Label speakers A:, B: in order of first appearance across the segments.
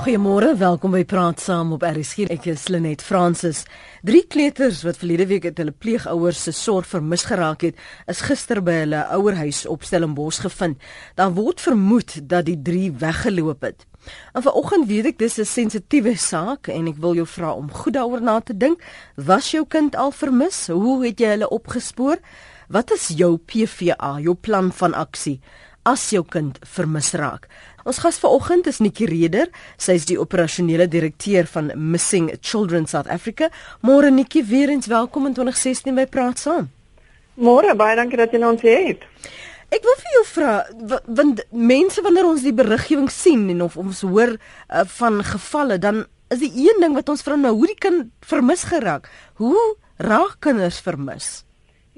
A: Goeiemôre, welkom by Praat Saam op RSG. Ek is Lenet Fransis. Drie kleuters wat verlede week uit hulle pleegouers se sorg vermis geraak het, is gister by hulle ouerhuis op Stellenbosch gevind. Daar word vermoed dat die drie weggeloop het. En vanoggend weet ek dis 'n sensitiewe saak en ek wil jou vra om goed daaroor na te dink. Was jou kind al vermis? Hoe het jy hulle opgespoor? Wat is jou PVA, jou plan van aksie as jou kind vermis raak? Ons gas vanoggend is Nikki Reder. Sy is die operasionele direkteur van Missing Children South Africa. Môre Nikki, weer eens welkom in 2016 by Praat Saam.
B: Môre, baie dankie dat jy ons het.
A: Ek wil vir jou vra, want mense wanneer ons die beriggewing sien en of ons hoor uh, van gevalle, dan is die een ding wat ons vra nou, hoe die kind vermis geraak. Hoe raak kinders vermis?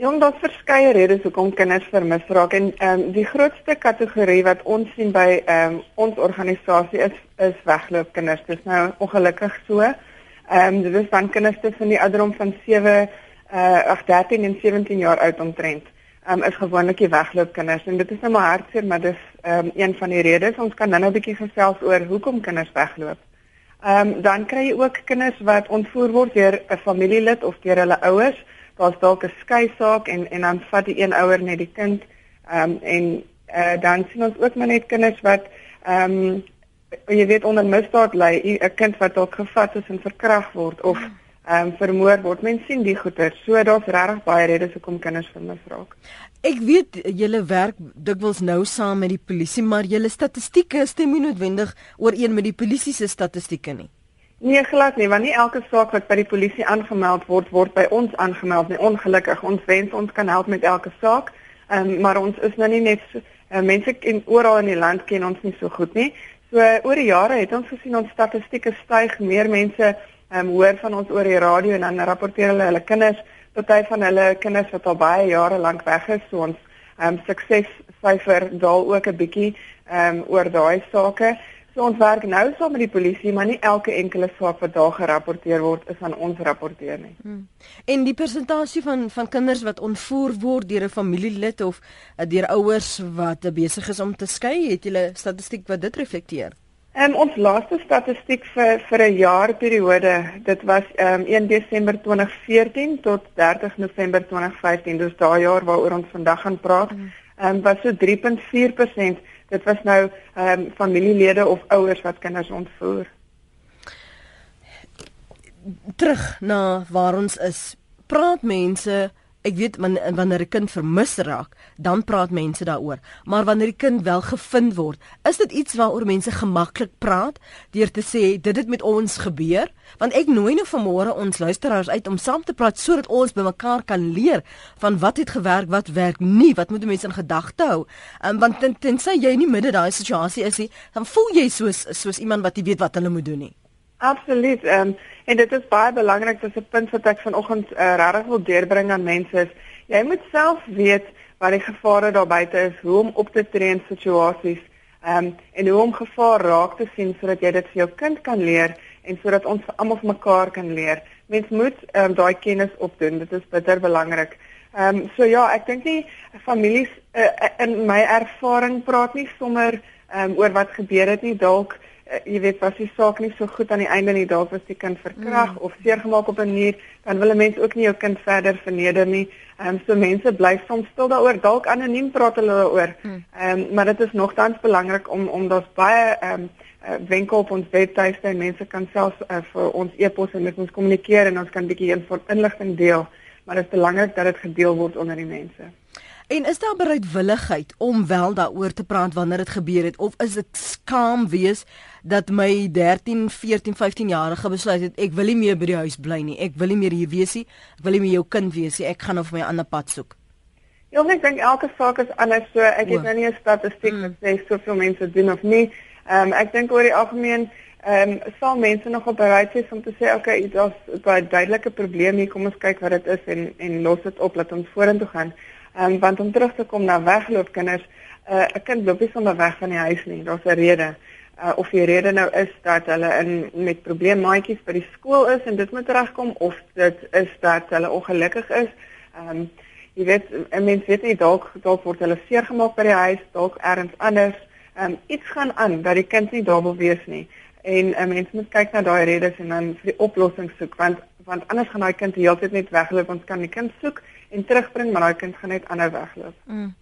B: Jong, daar's verskeie redes hoekom kinders vermis raak en ehm um, die grootste kategorie wat ons sien by ehm um, ons organisasie is is wegloopkinders. Dit is nou ongelukkig so. Ehm um, dit is dan kinders tussen die ouderdom van 7 uh ag 13 en 17 jaar oud omtrent. Ehm um, is gewoonlik die wegloopkinders en dit is nou maar hartseer, maar dis ehm um, een van die redes. Ons kan nou 'n bietjie gesels oor hoekom kinders wegloop. Ehm um, dan kry jy ook kinders wat ontvoer word deur 'n familielid of deur hulle ouers daar's dalk 'n skei saak en en dan vat die een ouer net die kind ehm um, en uh, dan sien ons ook maar net kinders wat ehm um, jy weet onder misdaad lê 'n kind wat dalk gevat is en verkragt word of ehm um, vermoor word. Mense sien die goeie. So daar's regtig baie redes hoekom kinders vermis raak.
A: Ek weet julle werk dikwels nou saam met die polisie maar julle statistieke stem nie noodwendig ooreen met die polisie se statistieke nie
B: Nee, glad nie, want nie elke saak wat by die polisie aangemeld word, word by ons aangemeld nie. Ongelukkig, ons wens ons kan help met elke saak. Ehm um, maar ons is nou nie net so, uh, mense in oral in die land ken ons nie so goed nie. So uh, oor die jare het ons gesien ons statistieke styg, meer mense ehm um, hoor van ons oor die radio en dan rapporteer hulle hulle kinders, party van hulle kinders wat al baie jare lank weg is, so ons ehm um, suksessyfer daal ook 'n bietjie ehm um, oor daai sake. So ons werk nou saam met die polisie, maar nie elke enkele saak wat daar gerapporteer word is aan ons rapporteer nie. Hmm.
A: En die persentasie van van kinders wat ontvoer word deur 'n familielid of uh, deur ouers wat uh, besig is om te skei, het julle statistiek wat dit reflekteer?
B: En ons laaste statistiek vir vir 'n jaarperiode, dit was um, 1 Desember 2014 tot 30 November 2015, dus daai jaar waaroor ons vandag gaan praat, hmm. um, was so 3.4% dit was nou ehm um, familielede of ouers wat kinders ontvoer.
A: Terug na waar ons is. Praat mense Ek weet wanneer 'n kind vermis raak, dan praat mense daaroor. Maar wanneer die kind wel gevind word, is dit iets waaroor mense gemaklik praat deur te sê dit het met ons gebeur? Want ek nooi nou vanmôre ons luisteraars uit om saam te praat sodat ons bymekaar kan leer van wat het gewerk, wat werk nie, wat moet mense in gedagte hou? Um, want ten, tensy jy nie midde daai situasie is nie, dan voel jy soos soos iemand wat nie weet wat hulle moet doen nie.
B: Absoluut. Ehm um, en dit is baie belangrik dis 'n punt wat ek vanoggend uh, regtig wil deurbring aan mense is jy moet self weet wat die gevare daar buite is, hoe om op te tree in situasies ehm um, en hoe om gevaar raak te sien sodat jy dit vir jou kind kan leer en sodat ons almal vir mekaar kan leer. Mens moet ehm um, daai kennis opdoen. Dit is bitter belangrik. Ehm um, so ja, ek dink nie families uh, in my ervaring praat nie sommer ehm um, oor wat gebeur het nie dalk jy weet was die saak nie so goed aan die einde nie dalk was die kind verkragt mm. of seergemaak op 'n manier dan wil 'n mens ook nie jou kind verder verneder nie. Ehm um, so mense bly soms stil daaroor dalk anoniem praat hulle daaroor. Mm. Ehm um, maar dit is nogtans belangrik om om daar's baie ehm um, uh, wenke op ons webtuiste en mense kan self uh, vir ons e-pos en met ons kommunikeer en ons kan bietjie inligting deel. Maar dit is belangrik dat dit gedeel word onder die mense.
A: En is daar bereidwilligheid om wel daaroor te praat wanneer dit gebeur het of is dit skaam wees dat my 13, 14, 15 jarige besluit het ek wil nie meer by die huis bly nie. Ek wil nie meer hier wees nie. Ek wil nie meer jou kind wees nie. Ek gaan op my ander pad soek.
B: Ja, ek dink elke saak is anders. So ek het nou nie 'n statistiek wat mm. sê soveel mense doen of nie. Ehm um, ek dink oor die algemeen ehm um, sal mense nog op bereid wees om te sê okay, daar's 'n baie duidelike probleem hier. Kom ons kyk wat dit is en en los dit op laat ons vorentoe gaan. Ehm um, want om terug te kom na wegloopkinders, 'n uh, kind loop nie sommer weg van die huis nie. Daar's 'n rede. Uh, of die rede nou is dat hulle in met probleemmaatjies by die skool is en dit moet regkom of dit is dat hulle ongelukkig is. Ehm um, jy weet, mense weet nie dalk dalk word hulle seergemaak by die huis, dalk ergens anders. Ehm um, iets gaan aan dat die kind nie daar wil wees nie. en 'n uh, mens moet kyk na daai redes en dan vir die oplossing soek want want anders gaan daai kind heeltyd net wegloop ons kan die kind soek en terugbring maar daai kind gaan net aanhou wegloop. Mm.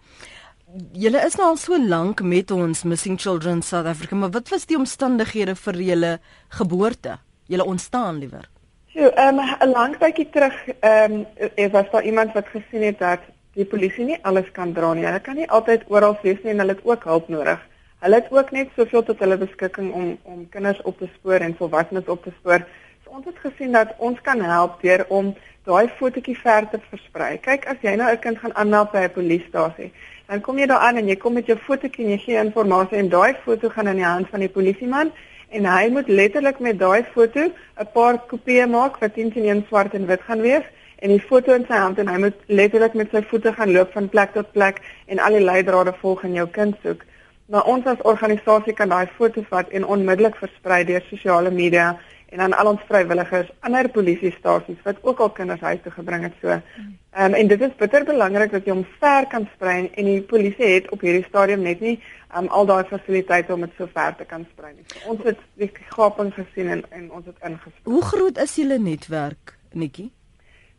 A: Julle is nou al so lank met ons Missing Children South Africa, maar wat was die omstandighede vir julle geboorte? Julle ontstaan liewer.
B: So, ehm um, 'n lang tydjie terug, ehm um, was daar iemand wat gesien het dat die polisie nie alles kan dra nie. Hulle kan nie altyd oral wees nie en hulle het ook hulp nodig. Hulle het ook net soveel tot hulle beskikking om om kinders op te spoor en volwassenes op te spoor. Ons het gesien dat ons kan help deur om daai fotootjie ver te versprei. Kyk, as jy nou 'n kind gaan aanmeld by 'n polisiestasie, dan kom jy daar aan en jy kom met jou fotootjie en jy gee inligting en daai foto gaan in die hand van die polisieman en hy moet letterlik met daai foto 'n paar kopieë maak wat teen teen swart en wit gaan wees en die foto in sy hand en hy moet letterlik met sy voete gaan loop van plek tot plek en al die leidrade volg en jou kind soek. Maar ons as organisasie kan daai foto's vat en onmiddellik versprei deur sosiale media en aan al ons vrywilligers, ander polisiestasies wat ook al kinders huis toe gebring het so. Ehm um, en dit is bitter belangrik dat jy hom ver kan sprei en die polisie het op hierdie stadium net nie um, al daai fasiliteite om dit so ver te kan sprei nie. So, ons het die gaping gesien en en ons het ingespreek.
A: Hoe groot is julle netwerk, Nikki?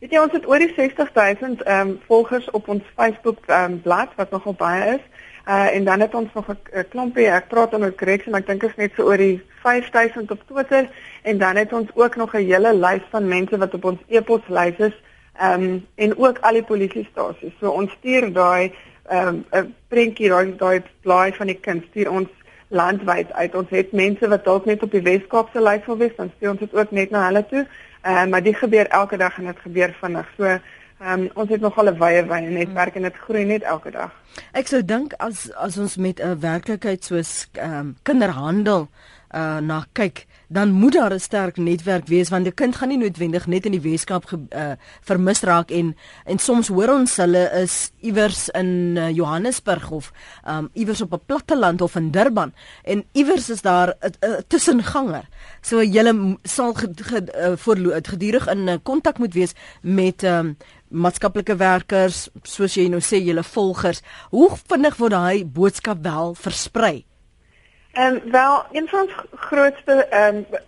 B: Weet jy ons het oor die 60000 ehm um, volgers op ons Facebook ehm um, bladsy wat nogal baie is. Uh en dan het ons nog 'n klompie, ek praat dan met Grex en ek dink is net so oor die 5000 op Twitter en dan het ons ook nog 'n hele lys van mense wat op ons e-poslys is. Ehm um, en ook al die polisiestasies. So ons stuur daai ehm um, 'n prentjie daai daai blaai van die kind stuur ons landwyd uit. Ons het mense wat dalk net op die Weskaapse lys wil wees, dan stuur ons dit ook net na hulle toe. Ehm uh, maar dit gebeur elke dag en dit gebeur vinnig. So Ehm um, ons het nogal 'n wye wye netwerk en dit groei net elke dag.
A: Ek sou dink as as ons met 'n werklikheid soos ehm um, kinderhandel uh na kyk, dan moet daar 'n sterk netwerk wees want 'n kind gaan nie noodwendig net in die Weskaap uh, vermis raak en en soms hoor ons hulle is iewers in uh, Johannesburg of um iewers op 'n platteland of in Durban en iewers is daar 'n tussenganger. So jy sal gedurig in kontak moet wees met um maatskaplike werkers, soos jy nou sê, julle volgers, hoe vinnig word daai boodskap wel versprei?
B: Ehm um, wel, een van ons grootste ehm um,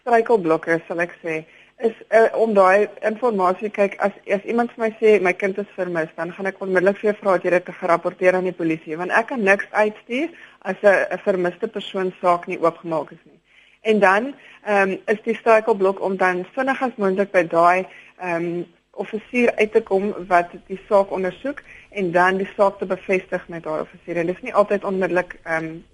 B: struikelblokke sal ek sê, is uh, om daai inligting kyk as as iemand vir my sê my kind is vermis, dan gaan ek onmiddellik vir vra dat jy dit gerapporteer aan die polisie, want ek kan niks uitstuur as 'n vermiste persoon saak nie oopgemaak is nie. En dan ehm um, is die struikelblok om dan vinnig as moontlik by daai ehm um, offisier uit te kom wat die saak ondersoek en dan die saak te bevestig met daai offisier. En dit is nie altyd onmiddellik ehm um,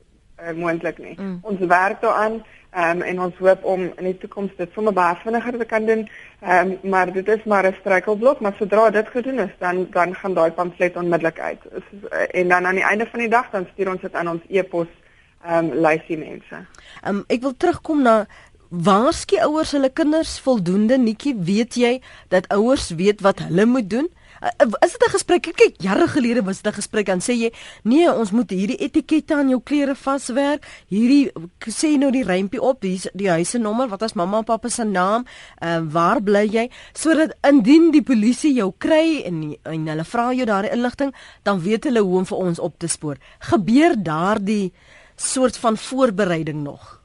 B: uh, moontlik nie. Mm. Ons werk daaraan ehm um, en ons hoop om in die toekoms dit sommer baie vinniger te kan doen. Ehm um, maar dit is maar 'n struikelblok, maar sodra dit gedoen is, dan dan gaan daai pamflet onmiddellik uit. En dan aan die einde van die dag dan stuur ons dit aan ons e-pos ehm um, lysie mense.
A: Ehm um, ek wil terugkom na Waarskei ouers hulle kinders voldoende netjie weet jy dat ouers weet wat hulle moet doen? Uh, is dit 'n gesprek? Kyk, jare gelede was dit 'n gesprek en sê jy, nee, ons moet hierdie etikette aan jou klere vaswerk. Hierdie sê nou die rympie op, die die huise nommer, wat is mamma en pappa se naam? Uh, waar bly jy? Sodat indien die polisie jou kry en en hulle vra jou daardie inligting, dan weet hulle hoe om vir ons op te spoor. Gebeur daardie soort van voorbereiding nog?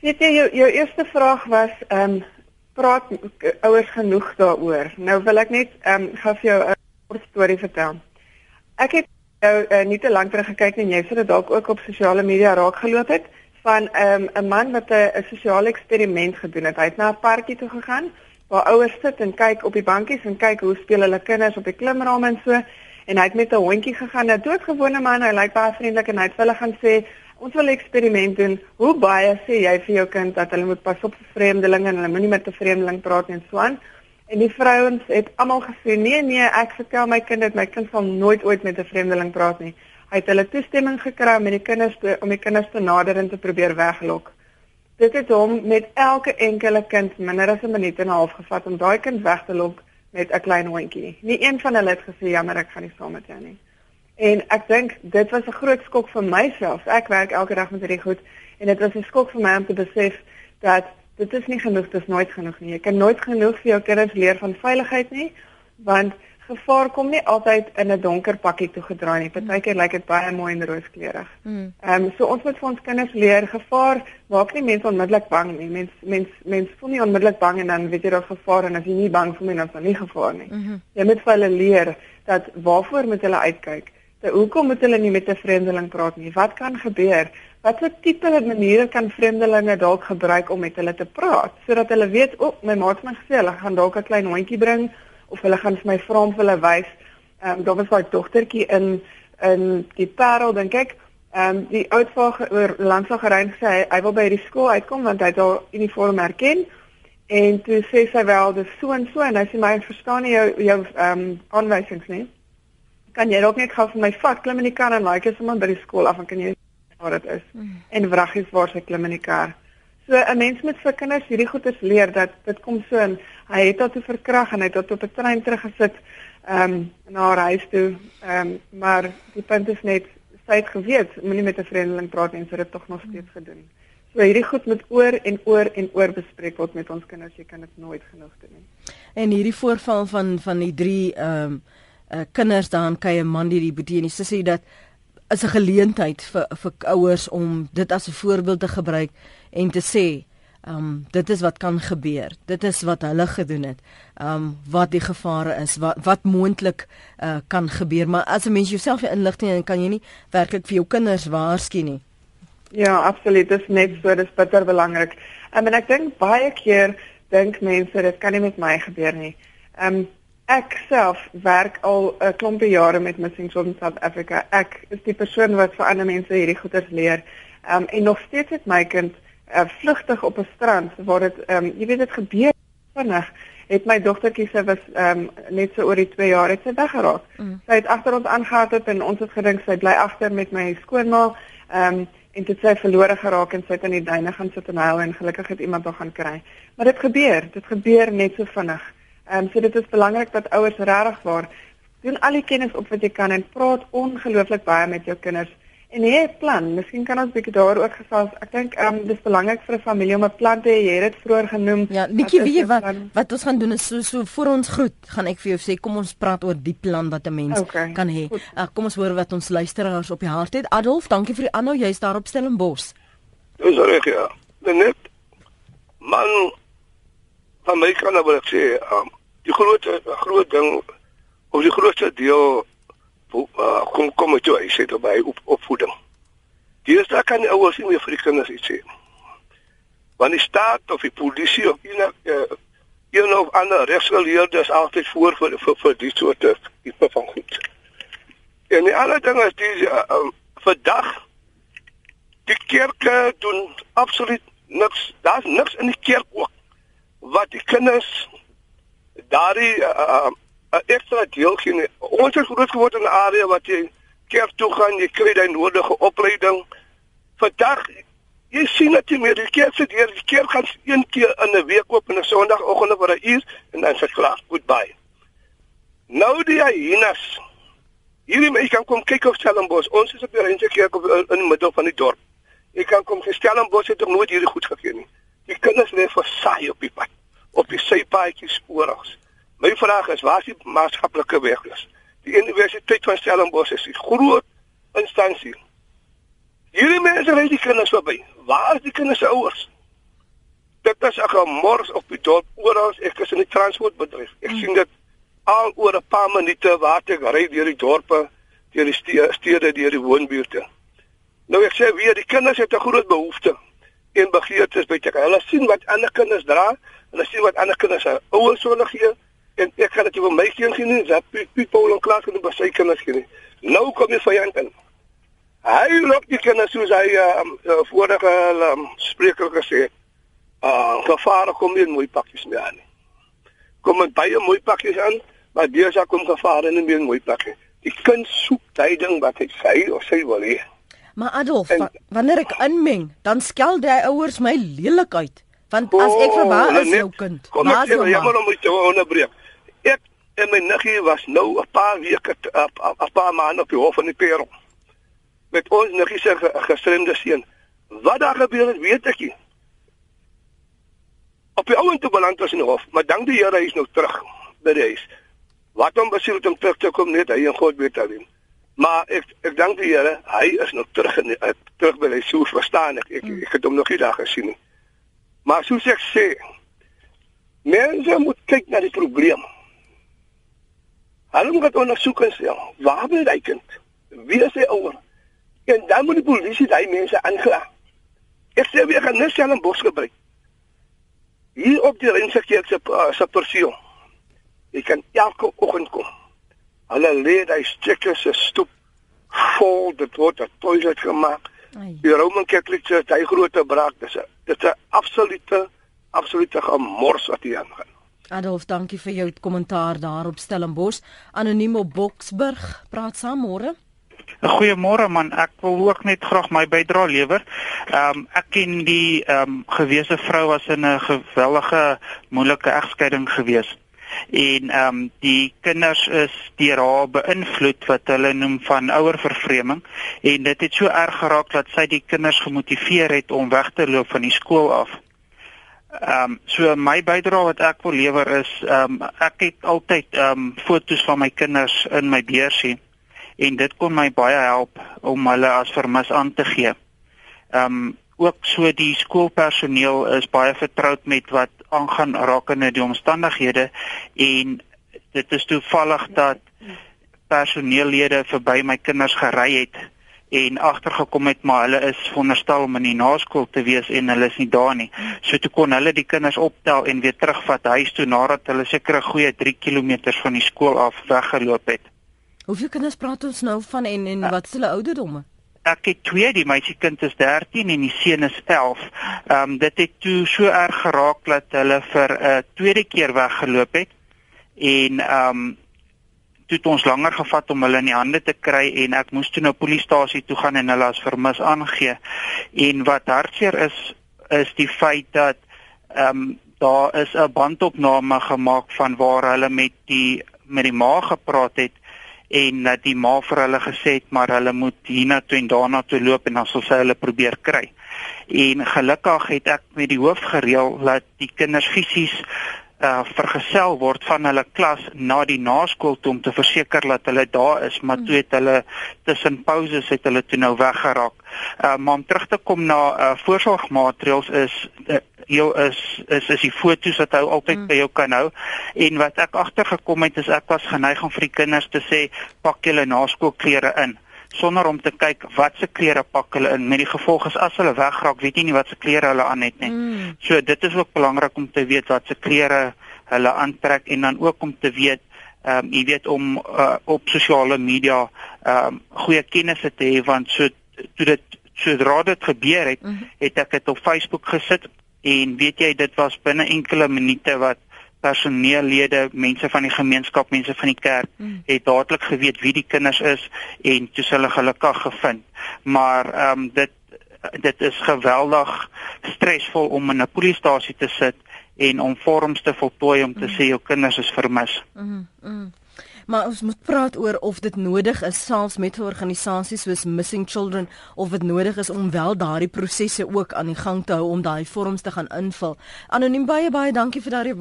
B: Weet jy jou jou eerste vraag was ehm um, praat ouers genoeg daaroor. Nou wil ek net ehm um, gou vir jou 'n kort storie vertel. Ek het jou uh, nie te lank terug gekyk en jy sê dit dalk ook op sosiale media raak geloop het van ehm um, 'n man wat 'n sosiale eksperiment gedoen het. Hy het na 'n parkie toe gegaan waar ouers sit en kyk op die bankies en kyk hoe speel hulle kinders op die klimrame en so en hy het met 'n hondjie gegaan, 'n doodgewone man, hy lyk baie vriendelik en hy het hulle gaan sê Ons wil eksperiment doen. Hoe baie sê jy vir jou kind dat hulle moet pas op vir vreemdelinge en hulle moenie met 'n vreemdeling praat en so aan? En die vrouens het almal gesê, "Nee, nee, ek vertel my kind dat my kind sal nooit ooit met 'n vreemdeling praat nie." Hy het hulle toestemming gekry om die kinders te om die kinders te nader en te probeer weglok. Dit het hom met elke enkele kind minder as 'n minuut en 'n half gevat om daai kind weg te lok met 'n klein hondjie. Nie een van hulle het gesê, "Jammer, ek gaan nie saam met jou nie." En ek dink dit was 'n groot skok vir myself. Ek werk elke dag met hierdie goed en dit was 'n skok vir my om te besef dat dit is nie genoeg, dit is nooit genoeg nie. Jy kan nooit genoeg vir jou kinders leer van veiligheid nie, want gevaar kom nie altyd in 'n donker pakkie toe gedraai nie. Partykeer lyk dit baie mooi en rooskleurig.
A: Mm.
B: Ehm um, so ons moet vir ons kinders leer gevaar maak nie mense onmiddellik bang nie. Mens mens mens voel nie onmiddellik bang en dan weet jy daar's gevaar en as jy nie bang voel nie dan is daar nie gevaar nie.
A: Mm -hmm.
B: Jy moet vir hulle leer dat waarvoor moet hulle uitkyk? Dat hoekom moet hulle nie met 'n vreemdeling praat nie? Wat kan gebeur? Watter tipe maniere kan vreemdelinge dalk gebruik om met hulle te praat sodat hulle weet, "O, oh, my maat het my gesê hulle gaan dalk 'n klein hondjie bring." of hulle gaan vir my vra om hulle wys. Ehm um, daar was daai dogtertjie in in die Parel dink ek. Ehm um, die oudvaar oor landsagerein sê hy, hy wil by hierdie skool uitkom want hy het haar uniform herken. En toe sê sy wel dis so en so en hy sê my verstaan nie jou jou ehm um, aanwysings nie. Kan jy dalk net gou vir my vat klim in die kar en like is sommer by die skool af en kan jy waar dit is. Mm. En wraggies waar sy klim in die kar. So 'n mens moet vir kinders hierdie goeders leer dat dit kom so in. Hy het tot 'n verkrag en hy het tot op 'n trein teruggesit ehm um, na haar huis toe. Ehm um, maar die punt is net sy het geweet moenie met 'n vreemdeling praat en sy het dit tog nog steeds gedoen. So hierdie goed moet oor en oor en oor bespreek word met ons kinders. Jy kan dit nooit genoeg doen nie.
A: En hierdie voorval van van die drie ehm um, uh, kinders daan kye man die die boetie en die sussie dat is 'n geleentheid vir vir ouers om dit as 'n voorbeeld te gebruik en te sê, ehm um, dit is wat kan gebeur. Dit is wat hulle gedoen het. Ehm um, wat die gevare is, wat wat moontlik uh, kan gebeur, maar as 'n mens jouself inlig nie, kan jy nie werklik vir jou kinders waarsku nie.
B: Ja, absoluut. Dit is net so, dit is bitter belangrik. Um, en ek dink baie keer dink mense dit kan nie met my gebeur nie. Ehm um, ek self werk al 'n klompie jare met Missing Children South Africa. Ek is die persoon wat vir ander mense hierdie goeders leer. Ehm um, en nog steeds het my kind uh, vlugtig op 'n strand waar dit ehm um, jy weet dit gebeur vinnig het my dogtertjie se was ehm um, net so oor die 2 jaar het sy weggeraak. Mm. Sy het agter ons aangehardloop en ons het gedink sy bly agter met my skoonma ehm um, en dit sy verlore geraak en sy het in die duine gaan sit en huil en gelukkig het iemand haar gaan kry. Maar dit gebeur, dit gebeur net so vinnig. Ehm um, so dit is belangrik dat ouers regtig waar doen al die kennis op wat jy kan en praat ongelooflik baie met jou kinders En het 'n plan. Miskien kan ons bietjie daaroor gesels. Ek dink ehm um, dis belangrik vir 'n familie om 'n plan te hê. Jy het dit vroeër genoem.
A: Ja, Nikki, weet wat wat ons gaan doen is so so voor ons groet, gaan ek vir jou sê kom ons praat oor die plan wat 'n mens okay, kan hê. Uh, kom ons hoor wat ons luisteraars op die hart het. Adolf, dankie vir die aanhou. Jy's daar op Stellenbosch.
C: Dis reg ja. Net man van my kan nou wil ek sê, um, die groot groot ding of die grootste deel uh, kom kom met jou hy sê dit by op, opvoeding. Is daar kan ouers nie meer vir die kinders iets sê. Want die staat of die polisie of enige uh, een of ander regsgeleerdes altyd voor vir vir, vir die soort tipe van goed. En die ander ding is die uh, um, vandag die kerke doen absoluut niks. Daar's niks in die kerk ook wat die kinders daardie uh, 'n ekstra deel gee. Ons het groot geword in 'n area wat jy kerk toe gaan, jy kry daai nodige opleiding. Vandag jy sien dit meer die kerk se deur die kerk gaan een keer in 'n week oop en 'n Sondagoggend vir 'n uur en dan se klaar. Goodbye. Nou die hyenas. Hierdie mense kan kom kyk op Stellenbosch. Ons is op die Rense kerk op in die middel van die dorp. Jy kan kom Stellenbosch het nog nooit hierdie goed gegee nie. Die kinders lê versaai op die pad op die sypaadjies oral. My vraag is waar is die maatskaplike weglus? Die Universiteit van Stellenbosch is 'n groot instansie. Hierdie mense ry die kinders verby. Waar is die kinders se ouers? Dit is 'n gemors op die dorp oral. Ek is in die transportbedryf. Ek sien dit al oor 'n paar minute waar ek ry deur die dorpe, deur die stede, deur die woonbuurte. Nou ek sê weer die kinders het 'n groot behoefte en begeertes by te. Hulle sien wat ander kinders dra, hulle sien wat ander kinders se ouers hulle gee en ek gaan dit vir my seun gee nie, dat people in klas kan by sy kinders gee nie. Nou kom jy vyand in. Hy loop die kinders soos hy um, uh, vorige um, spreker gesê het. Uh, gevaar kom nie mooi pakkies meer aan nie. Kom met baie mooi pakkies aan, maar ook kom gevaar in meer mooi pakkies. Die kind soek daai ding wat hy sê of sy wil hê.
A: Maar Adolf, en, wanneer ek inmeng, dan skel die ouers my lelik uit. Want as ek verbaas is jou kind.
C: Kom ek sê jammer om te onderbreek. Ek en my niggie was nou 'n paar weke 'n paar maande op die hof van die Pero. Met ons niggie se gestremde seun. Wat daar gebeur het, weet ek nie. Op die ouente beland ons in die hof, maar dank die Here hy is nou terug by die huis. Wat hom besiel om terug te kom net hy en God weet alleen. Maar ek ek dank die Here, hy is nog terug in uh, terug by hy sou verstaan ek ek, ek het hom nog nie daar gesien nie. Maar soos ek sê, mense moet kyk na die probleem. Hulle moet ondersoek en sê, waar bly hy kind? Wie is hy ouer? En dan moet die polisie daai mense aangla. Ek sê weer gaan net self 'n bos gebruik. Hier op die Renskerk se uh, se perseel. Ek kan elke oggend kom. Hulle lê daai stukke se stoep vol dit word 'n toilet gemaak. Die Roman Catholic Church, hy groot braak, dis 'n dit 'n absolute absolute gemors wat hier aangaan.
A: Adolf, dankie vir jou kommentaar daar op Stellenbosch. Anoniem op Boksburg, praat saam môre.
D: Goeiemôre man, ek wil ook net graag my bydrae lewer. Ehm um, ek ken die ehm um, gewese vrou was in 'n gewellige moeilike egskeiding gewees en ehm um, die kinders is deur haar beïnvloed wat hulle noem van ouervervreeming en dit het so erg geraak dat sy die kinders gemotiveer het om weg te loop van die skool af. Ehm um, so my bydrae wat ek wil lewer is ehm um, ek het altyd ehm um, foto's van my kinders in my beursie en dit kon my baie help om hulle as vermis aan te gee. Ehm um, ook so die skoolpersoneel is baie vertroud met wat aangaan rakende die omstandighede en dit is toevallig dat personeellede verby my kinders gery het en agtergekom het maar hulle is veronderstel om in die naskool te wees en hulle is nie daar nie. So toe kon hulle die kinders optel en weer terugvat huis toe nadat hulle seker 'n goeie 3 km van die skool af weggeloop het.
A: Hoeveel kinders praat ons nou van en en wat is hulle ouderdomme?
D: Ek het twee, die meisiekind is 13 en die seun is 11. Ehm um, dit het toe so erg geraak dat hulle vir 'n uh, tweede keer weggeloop het en ehm um, toe het ons langer gevat om hulle in die hande te kry en ek moes toe na polisiestasie toe gaan en hulle as vermis aangee. En wat hartseer is is die feit dat ehm um, daar is 'n bandopname gemaak van waar hulle met die met die ma gepraat het en dat die ma vir hulle gesê het maar hulle moet hiernatoe en daarna toe loop en dan sal sy hulle probeer kry. En gelukkig het ek met die hoof gereël dat die kinders fisies uh vergesel word van hulle klas na die naskool toe om te verseker dat hulle daar is, maar toe het hulle tussen pauses het hulle toe nou weggeraak. Uh maar om terug te kom na uh voorsorgmaatreëls is uh, jou is is is die foto's wat hy altyd mm. by jou kan hou en wat ek agtergekom het is ek was geneig om vir die kinders te sê pak julle naskoolklere in sonder om te kyk wat se klere pak hulle in met die gevolg is as hulle wegraak weet jy nie wat se klere hulle aan het nie. Mm. So dit is ook belangrik om te weet wat se klere hulle aantrek en dan ook om te weet ehm um, jy weet om uh, op sosiale media ehm um, goeie kennisse te hê want so toe dit sodra dit gebeur het, mm -hmm. het ek dit op Facebook gesit en weet jy dit was binne enkele minute wat personeellede, mense van die gemeenskap, mense van die kerk mm. het dadelik geweet wie die kinders is en toe hulle gelukkig gevind. Maar ehm um, dit dit is geweldig stresvol om in 'n polisiestasie te sit en om vorms te voltooi om te mm. sê jou kinders is vermis.
A: Mm. Mm. Maar ons moet praat oor of dit nodig is selfs met organisasies soos Missing Children of dit nodig is om wel daardie prosesse ook aan die gang te hou om daai vorms te gaan invul. Anoniem baie baie dankie vir daardie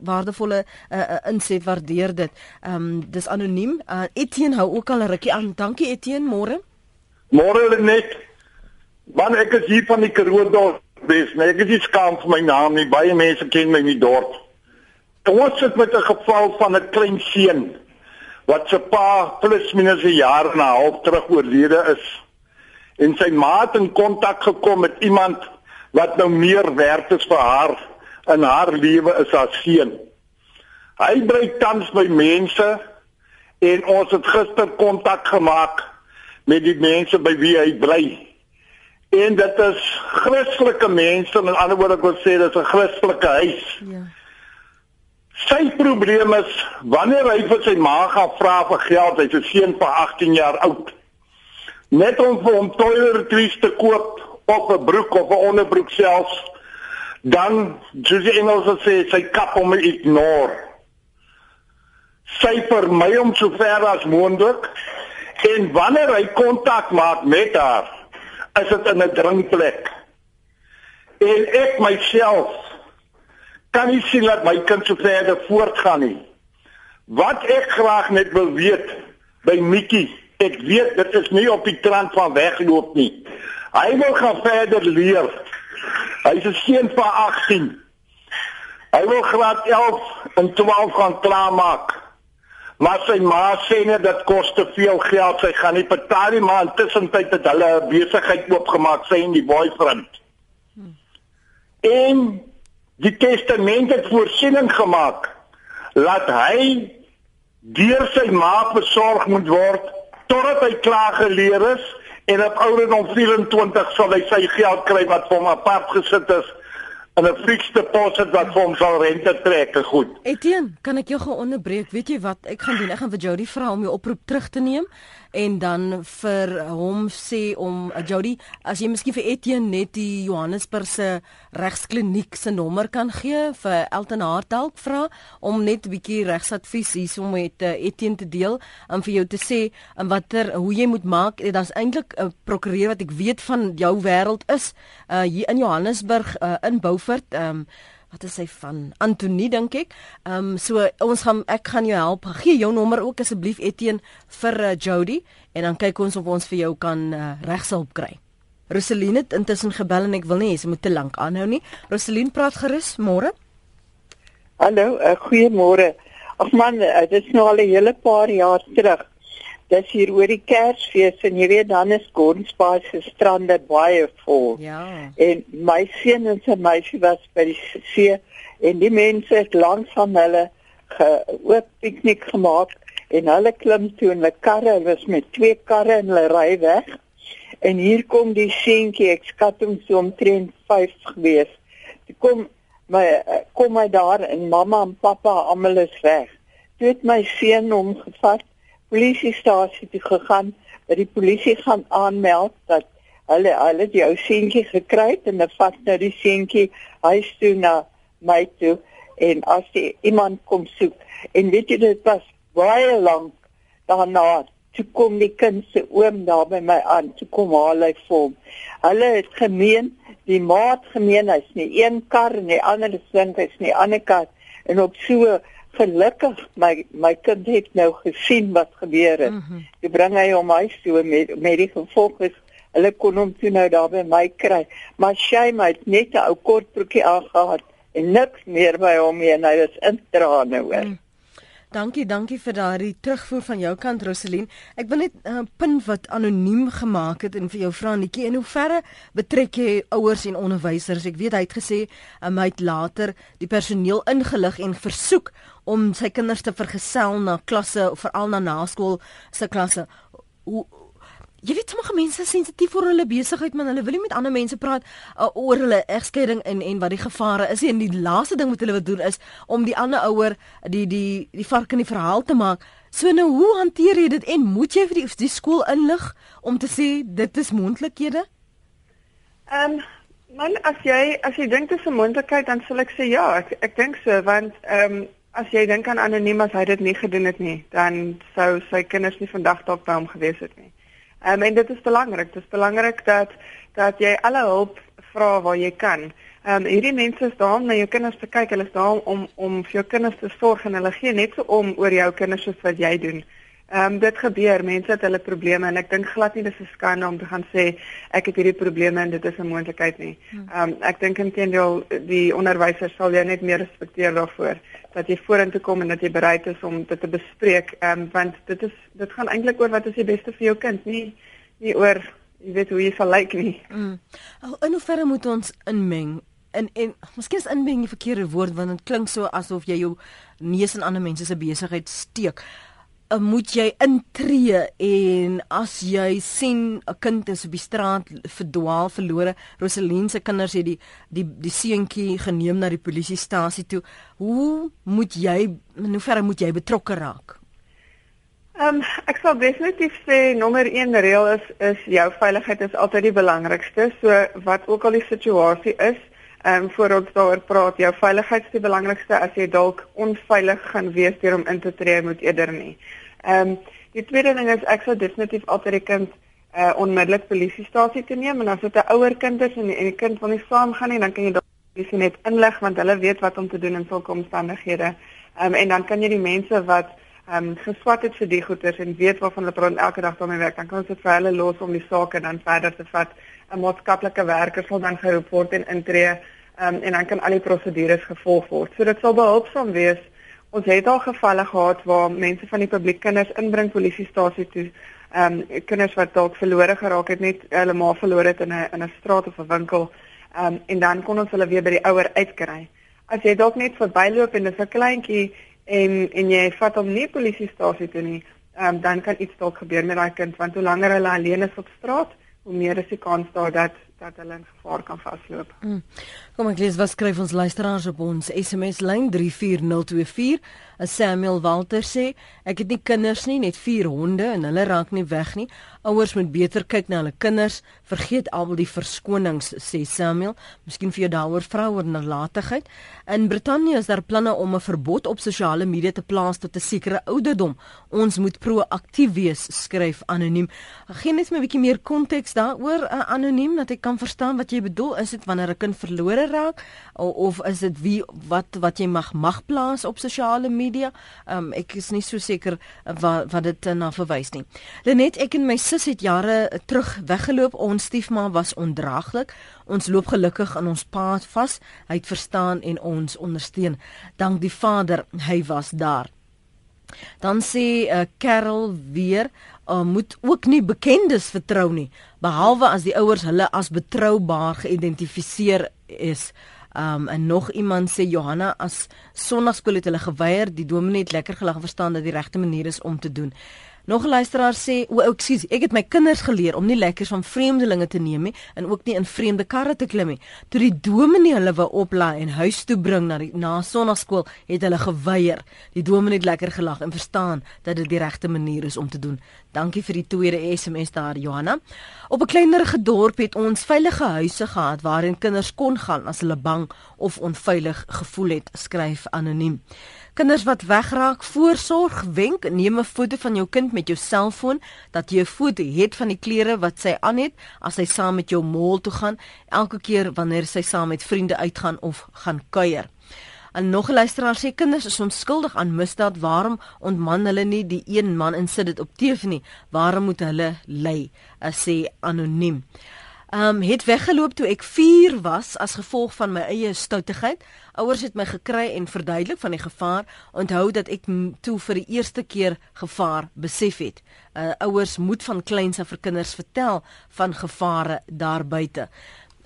A: waardevolle uh, uh, inset. Waardeer dit. Ehm um, dis anoniem. Uh, Etienne hou ook al 'n rukkie aan. Dankie Etienne, môre.
E: Môre net. Man ek is hier van die Karoo dorp. Dis nee, ek is nie skaam vir my naam nie. Baie mense ken my in die dorp. Ons sit met 'n geval van 'n klein seun wat se pa plus minus 'n jaar en 'n half terug oorlede is en sy ma het in kontak gekom met iemand wat nou meer werd is vir haar in haar lewe is haar seun. Hy bly tans by mense en ons het gister kontak gemaak met die mense by wie hy bly. En dit is Christelike mense, met ander woorde ek wil sê dit is 'n Christelike huis. Ja. Sy probleem is wanneer hy vir sy ma gaan vra vir geld, hy's 'n seun van 18 jaar oud. Net om vir hom toiletries te koop of 'n broek of 'n onderbroek selfs, dan soos die Engelse sê, sy kap hom ignore. Sy vermy hom so ver as moontlik en wanneer hy kontak maak met haar, is dit in 'n drinkplek. En ek myself kan nie sien dat my kind so verder voortgaan nie. Wat ek graag net wil weet by Mikkie, ek weet dit is nie op die trant van wegloop nie. Hy wil gaan verder leer. Hy's 'n seun van 18. Hy wil graad 11 en 12 gaan klaarmaak. Maar sy ma sê net dit kos te veel geld. Sy gaan nie betaal nie, maar intussen tyd het hulle 'n besigheid oopgemaak sy en die boyfriend. Hmm. En die testament het voorsiening gemaak dat hy deur sy ma versorg moet word totdat hy klaar geleer is en op ouderdom 24 sal hy sy geld kry wat vir hom apart gesit is en 'n fiks deposit wat vir hom sal rente trek, goed.
A: Etienne, kan ek jou gou onderbreek? Weet jy wat ek gaan doen? Ek gaan vir Jody vra om jou oproep terug te neem en dan vir hom sê om uh, Jody, as jy miskien vir Etienne net die Johannesburg se regskliniek se nommer kan gee vir Elton Hartalk vra om net 'n bietjie regsadvies hierso met uh, Etienne te deel en vir jou te sê en watter hoe jy moet maak. Eh, Daar's eintlik 'n prokureur wat ek weet van jou wêreld is uh, hier in Johannesburg uh, in Beaufort. Um, wat is hy van Antonie dink ek. Ehm um, so ons gaan ek gaan jou help. Gee jou nommer ook asseblief Etienne vir uh, Jody en dan kyk ons of ons vir jou kan uh, regshulp kry. Roseline het intussen gebel en ek wil nie hê sy moet te lank aanhou nie. Roseline praat gerus môre.
F: Hallo, uh, goeiemôre. Ag man, uh, dit is nou al 'n hele paar jaar terug dis hier oor die Kersfees en jy weet dan is Gordonsbaai se strande baie vol.
A: Ja.
F: En my seun en sy meisie was by die see en die mense het langs van hulle geoop piknik gemaak en hulle klim toe in 'n karre, hulle was met twee karre en hulle ry weg. En hier kom die seentjie, ek skat hom so omtrent 5 gewees. Toe kom my kom my daar en mamma en pappa almal is weg. Toe het my seun hom gevat polisiestasie toe gegaan, dat die polisie gaan aanmeld dat hulle hulle die ou seentjie gekry het en hulle vat nou die seentjie huis toe na my toe en as die iemand kom soek. En weet jy dit was baie lank daarna toe kom die kind se oom daar by my aan toe kom haal hy vir hom. Hulle het gemeen die maat gemeen hy's nie een kar en die ander is dink hy's nie ander kar. En op so gelukkig my my kind het nou gesien wat gebeur het. Mm -hmm. Jy bring hy hom huis toe met met die gevolg is hulle kon hom toe nou daar by my kry. Maar sy het net 'n ou kort broekie aangehad en niks meer by hom nie en hy was in trane hoor. Mm.
A: Dankie, dankie vir daardie terugvoer van jou kant Roselien. Ek wil net 'n uh, punt wat anoniem gemaak het en vir jou vra netjie in hoeverre betrek jy ouers en onderwysers? Ek weet hy het gesê um, hy het later die personeel ingelig en versoek om sy kinders te vergesel na klasse veral na naskool se klasse. Hoe jy weet sommige mense is sensitief vir hulle besigheid, maar hulle wil nie met ander mense praat uh, oor hulle egskeiding en en wat die gevare is en die laaste ding wat hulle wil doen is om die ander ouer die die die vark in die verhaal te maak. So nou hoe hanteer jy dit en moet jy vir die, die skool inlig om te sê dit is moontlikhede?
B: Ehm um, man as jy as jy dink dit is 'n moontlikheid dan sal ek sê ja, ek ek dink so want ehm um, as jy dink aan anoniem as hy dit nie gedoen het nie, dan sou sy kinders nie vandag dalk by hom gewees het nie. Um, en dit is belangrik. Dit is belangrik dat dat jy alle hulp vra waar jy kan. Ehm um, hierdie mense is daar om na jou kinders te kyk. Hulle is daar om om vir jou kinders te sorg en hulle gee net so om oor jou kinders soos wat jy doen. Ehm um, dit gebeur, mense het hulle probleme en ek dink glad nie dis 'n skande om te gaan sê ek het hierdie probleme en dit is 'n moontlikheid nie. Hmm. Ehm um, ek dink intendeel die onderwysers sal jou net meer respekteer daarvoor dat jy vorentoe kom en dat jy bereid is om dit te bespreek. Ehm um, want dit is dit gaan eintlik oor wat is die beste vir jou kind, nie nie oor jy weet hoe jy sal lyk nie.
A: Mm. In hoeverre moet ons inmeng? En en miskien is inmeng die verkeerde woord want dit klink so asof jy jou neus in ander mense se besigheid steek. Uh, moet jy intree en as jy sien 'n kind is op die straat verdwaal verlore Roseline se kinders het die die die seentjie geneem na die polisiestasie toe. Hoe moet jy in hoeverre moet jy betrokke raak?
B: Ehm um, ek sal definitief sê nommer 1 reël is is jou veiligheid is altyd die belangrikste so wat ook al die situasie is ehm um, voor ons daaroor praat jou veiligheid is die belangrikste as jy dalk onveilig gaan wees deur om in te tree moet eerder nie. Ehm um, die tweede ding is ek sou definitief altyd die kind uh onmiddellik polisiestasie toe neem en as dit 'n ouer kind is en die, en die kind wil nie saamgaan nie dan kan jy dalk polisie net inlig want hulle weet wat om te doen in sulke omstandighede. Um, en dan kan jy die mense wat ehm um, geswat het vir die goeders en weet waarvan hulle praat elke dag daarmee werk, dan kan ons dit vir hulle los om die saak en dan verder te vat. 'n Maatskaplike werker sal dan geroep word en intree ehm um, en dan kan al die prosedures gevolg word. So dit sal behulpsaam wees. Ons het al gevalle gehad waar mense van die publiek kinders inbring polisiestasie toe. Ehm um, kinders wat dalk verlore geraak het, net hulle ma verloor het in 'n in 'n straat of 'n winkel. Ehm um, en dan kon ons hulle weer by die ouer uitkry. As jy dalk net verbyloop en dis 'n kleintjie en en jy vat hom nie polisiestasie toe nie, um, dan kan iets dalk gebeur met daai kind want hoe langer hulle alleen is op straat, hoe meer is die kans daar dat dat hulle in gevaar kan vasloop. Mm.
A: Kom ek lees wat skryf ons luisteraars op ons SMS lyn 34024. Samuel Walter sê ek het nie kinders nie, net 4 honde en hulle raak nie weg nie. Ouers moet beter kyk na hulle kinders. Vergeet al die verskonings sê Samuel. Miskien vir jou daaroor vrou oor nalatigheid. In Brittanje is daar planne om 'n verbod op sosiale media te plaas tot 'n sekere ouderdom. Ons moet proaktief wees, skryf anoniem. Geen net 'n bietjie meer konteks daaroor uh, anoniem dat ek kan verstaan wat jy bedoel. Is dit wanneer 'n kind verlore raak of, of is dit wie wat wat jy mag mag plaas op sosiale media? Um, ek is nie so seker wat wat dit na verwys nie. Lenet, ek en my sis het jare terug weggeloop. Ons stiefma was ondraaglik. Ons loop gelukkig aan ons paad vas. Hy het verstaan en ons ondersteun. Dank die Vader, hy was daar. Dan sê uh, Carol weer uh, moet ook nie bekendes vertrou nie behalwe as die ouers hulle as betroubaar geïdentifiseer is. Um en nog iemand sê Johanna as sonnaarskool het hulle geweier, die dominee het lekker gelag verstaan dat die regte manier is om te doen. Nog 'n luisteraar sê, "O, oh, ekskuus, ek het my kinders geleer om nie lekkers van vreemdelinge te neem nie en ook nie in vreemde karre te klim nie. Toe die dominee hulle wou oplaai en huis toe bring na die na sonnaarskool, het hulle geweier. Die dominee het lekker gelag en verstaan dat dit die regte manier is om te doen. Dankie vir die tweede SMS daar, Johanna. Op 'n kleinerige dorp het ons veilige huise gehad waarin kinders kon gaan as hulle bang of onveilig gevoel het, skryf anoniem. Kinders wat wegraak, voorsorg, wenk, neem 'n foto van jou kind met jou selfoon dat jy 'n foto het van die klere wat sy aan het as sy saam met jou mall toe gaan, elke keer wanneer sy saam met vriende uitgaan of gaan kuier. En nog 'n luisteraar sê kinders is onskuldig aan misdaad, waarom ontman hulle nie die een man en sit dit op TV nie? Waarom moet hulle ly? Sê anoniem. Um, het weggeloop toe ek 4 was as gevolg van my eie stoutigheid. Ouers het my gekry en verduidelik van die gevaar. Onthou dat ek toe vir die eerste keer gevaar besef het. Uh ouers moet van kleins af vir kinders vertel van gevare daar buite.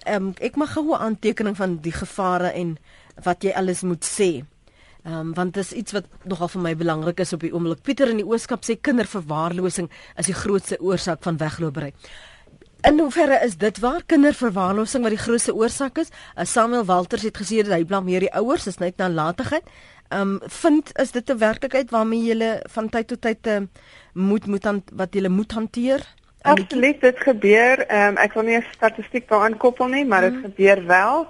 A: Um, ek mag gou 'n aantekening van die gevare en wat jy alles moet sê. Um, want dit is iets wat nogal vir my belangrik is op die oomblik. Pieter in die Ooskap sê kinderverwaarlosing is die grootste oorsaak van weglopery. In hoeverre is dit waar kinderverwaarlosing wat die grootste oorsaak is? Uh, Samuel Walters het gesê dat hy blameer die ouers, is net nalatigheid. Ehm um, vind is dit 'n werklikheid waarmee jy van tyd tot tyd uh, moet moet aan wat jy moet hanteer?
B: Absoluut, dit gebeur. Ehm um, ek wil nie 'n statistiek daaraan koppel nie, maar dit mm. gebeur wel.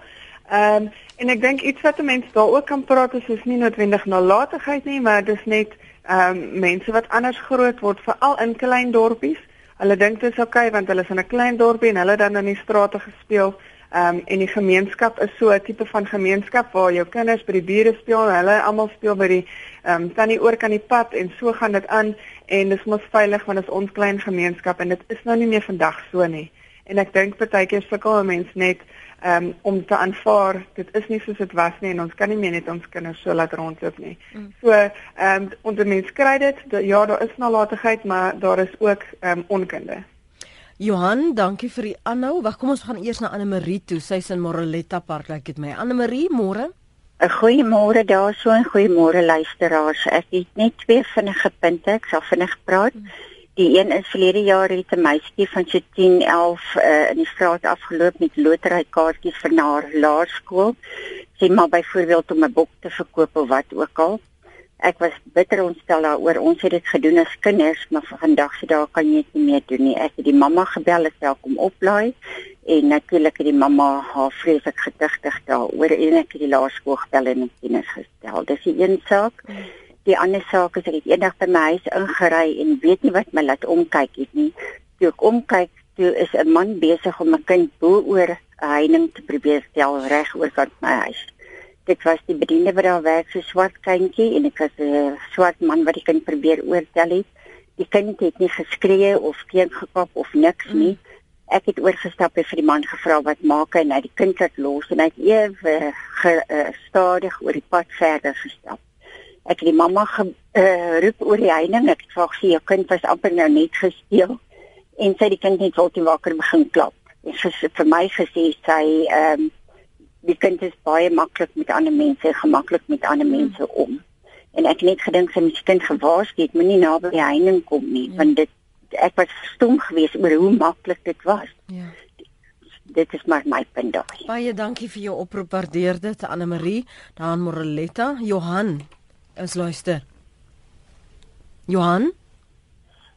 B: Ehm um, en ek dink iets wat mense daar ook kan praat is is nie noodwendig nalatigheid nie, maar dis net ehm um, mense wat anders groot word, veral in klein dorpies. Hulle dink dit is oukei okay, want hulle is in 'n klein dorpie en hulle dan in die strate gespeel. Ehm um, en die gemeenskap is so 'n tipe van gemeenskap waar jou kinders by die bure speel en hulle almal speel by die ehm um, tannie oor kan die pad en so gaan dit aan en dis mos veilig want dit is ons klein gemeenskap en dit is nou nie meer vandag so nie. En ek dink baie keer sukkel mense net um, om te aanvaar dit is nie soos dit was nie en ons kan nie meer net ons kinders so laat rondloop nie. Mm. So ehm um, onder mens kry dit ja daar is nalatigheid maar daar is ook ehm um, onkunde.
A: Johan, dankie vir die aanhou. Wag, kom ons gaan eers na Anne Marie toe. Sy's in Moreletta Park, lyk like dit my. Anne Marie, môre.
G: 'n Goeiemôre daarso en goeiemôre luisteraars. Ek het net twee vinnige punte. Ek sal vinnig praat. Mm. Die een is verlede jaar het 'n meisie van so 10, 11 uh, in die straat afgeloop met loterykaartjies vir haar laerskool. Sy maar byvoorbeeld om 'n boek te verkoop of wat ook al. Ek was bitter ontstel daaroor. Ons het dit gedoen as kinders, maar vandag se dae kan jy dit nie meer doen nie. Ek het die mamma gebel het welkom oplaai en natuurlik het die mamma haar vreeslik gedigtig daaroor en ek het die laerskool gebel en dit kennis gestel. Dis die een saak. Hmm. Die ander saak is ek het eendag by my huis ingery en weet nie wat my laat omkyk het nie. Toe ek omkyk, toe is 'n man besig om 'n kind bo oor 'n heining te probeer stel reg oor kant my huis. dit was die bediende wat daar werk so swart kindjie en ek was 'n swart man wat die kind probeer oortel het. Die kind het nie geskree of teen gekap of niks mm. nie. Ek het oorgestap en vir die man gevra wat maak hy nou die kind het los en hy het ewe uh, stadig oor die pad verder gestap. Ek het die mamma geroep uh, oor die heining. Ek het vra sy jou kind was amper nou net gesteel en sy die kind net tot wakker begin klap. En sy vir my gesê sy ehm um, die kind is baie maklik met ander mense, gemaklik met ander hmm. mense om. En ek het net gedink sy moet kind gewaarsku het, moenie naby die heining kom nie, ja. want dit ek was stom geweest oor hoe maklik dit was. Ja. Dit is maar my punt daar.
A: Baie dankie vir jou oproep, waardeer dit Anne Marie, dan Moreletta, Johan. Ons luister. Johan?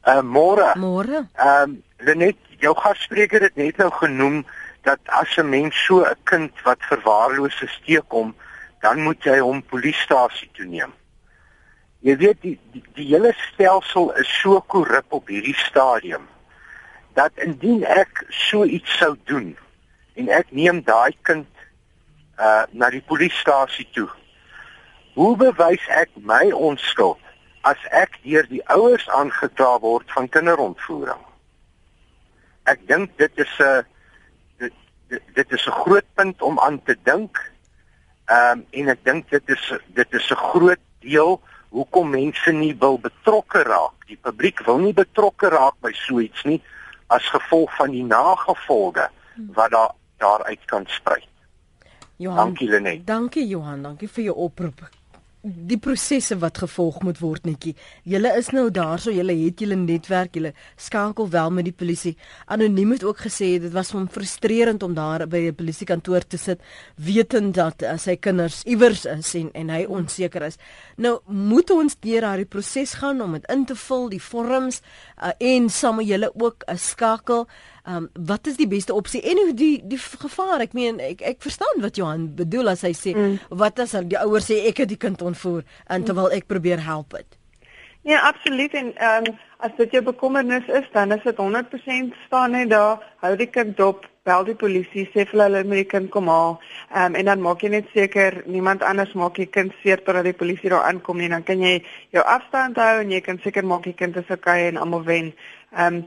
H: Uh môre.
A: Môre.
H: Ehm um, Lenet, jou gasspreker het net nou genoem dat as 'n mens so 'n kind wat verwaarloos gesteek hom, dan moet jy hom polisiestasie toe neem. Jy weet die, die die hele stelsel is so korrup op hierdie stadium dat indien ek so iets sou doen en ek neem daai kind uh na die polisiestasie toe. Hoe bewys ek my onskuld as ek deur die ouers aangekla word van kinderontvoering? Ek dink dit is 'n dit is 'n groot punt om aan te dink. Ehm um, en ek dink dit is dit is 'n groot deel hoekom mense nie wil betrokke raak. Die publiek wil nie betrokke raak by so iets nie as gevolg van die nagevolge wat daar daaruit kan spruit.
A: Johan, dankie Lenet. Dankie Johan, dankie vir jou oproep die prosesse wat gevolg moet word netjie. Julle is nou daarso, julle het julle netwerk, julle skakel wel met die polisie. Anoniem het ook gesê dit was hom frustrerend om daar by 'n polisiekantoor te sit wetend dat uh, sy kinders iewers is en en hy onseker is. Nou moet ons deur daardie proses gaan om dit in te vul, die vorms uh, en saam met julle ook 'n skakel Ehm um, wat is die beste opsie en hoe die die gevaar ek meen ek ek verstaan wat Johan bedoel as hy sê mm. wat as die ouers sê ek het die kind ontvoer en terwyl ek probeer help dit.
B: Ja, absoluut en ehm um, as dit jou bekommernis is dan is dit 100% staan net daar hou die kind dop bel die polisie sê vir hulle moet die kind kom haal um, en dan maak jy net seker niemand anders maak die kind seer totdat die polisie daar aankom nie dan kan jy jou afstand hou en jy kan seker maak die kind is okay en almal wen. Ehm um,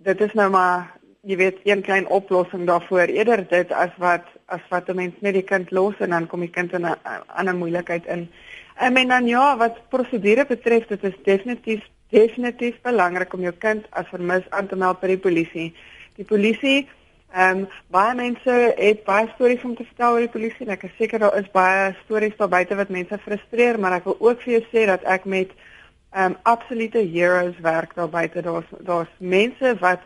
B: dit is nou maar jy weet een klein oplossing daarvoor eerder dit as wat as wat 'n mens net die kind los en dan kom die kind in 'n ander moeilikheid in. En men dan ja, wat prosedure betref, dit is definitief definitief belangrik om jou kind as vermis aan te meld by die polisie. Die polisie ehm um, baie mense het baie stories om te vertel oor die polisie. Ek is seker daar is baie stories daar buite wat mense frustreer, maar ek wil ook vir jou sê dat ek met ehm um, absolute heroes werk daar buite. Daar's daar's mense wat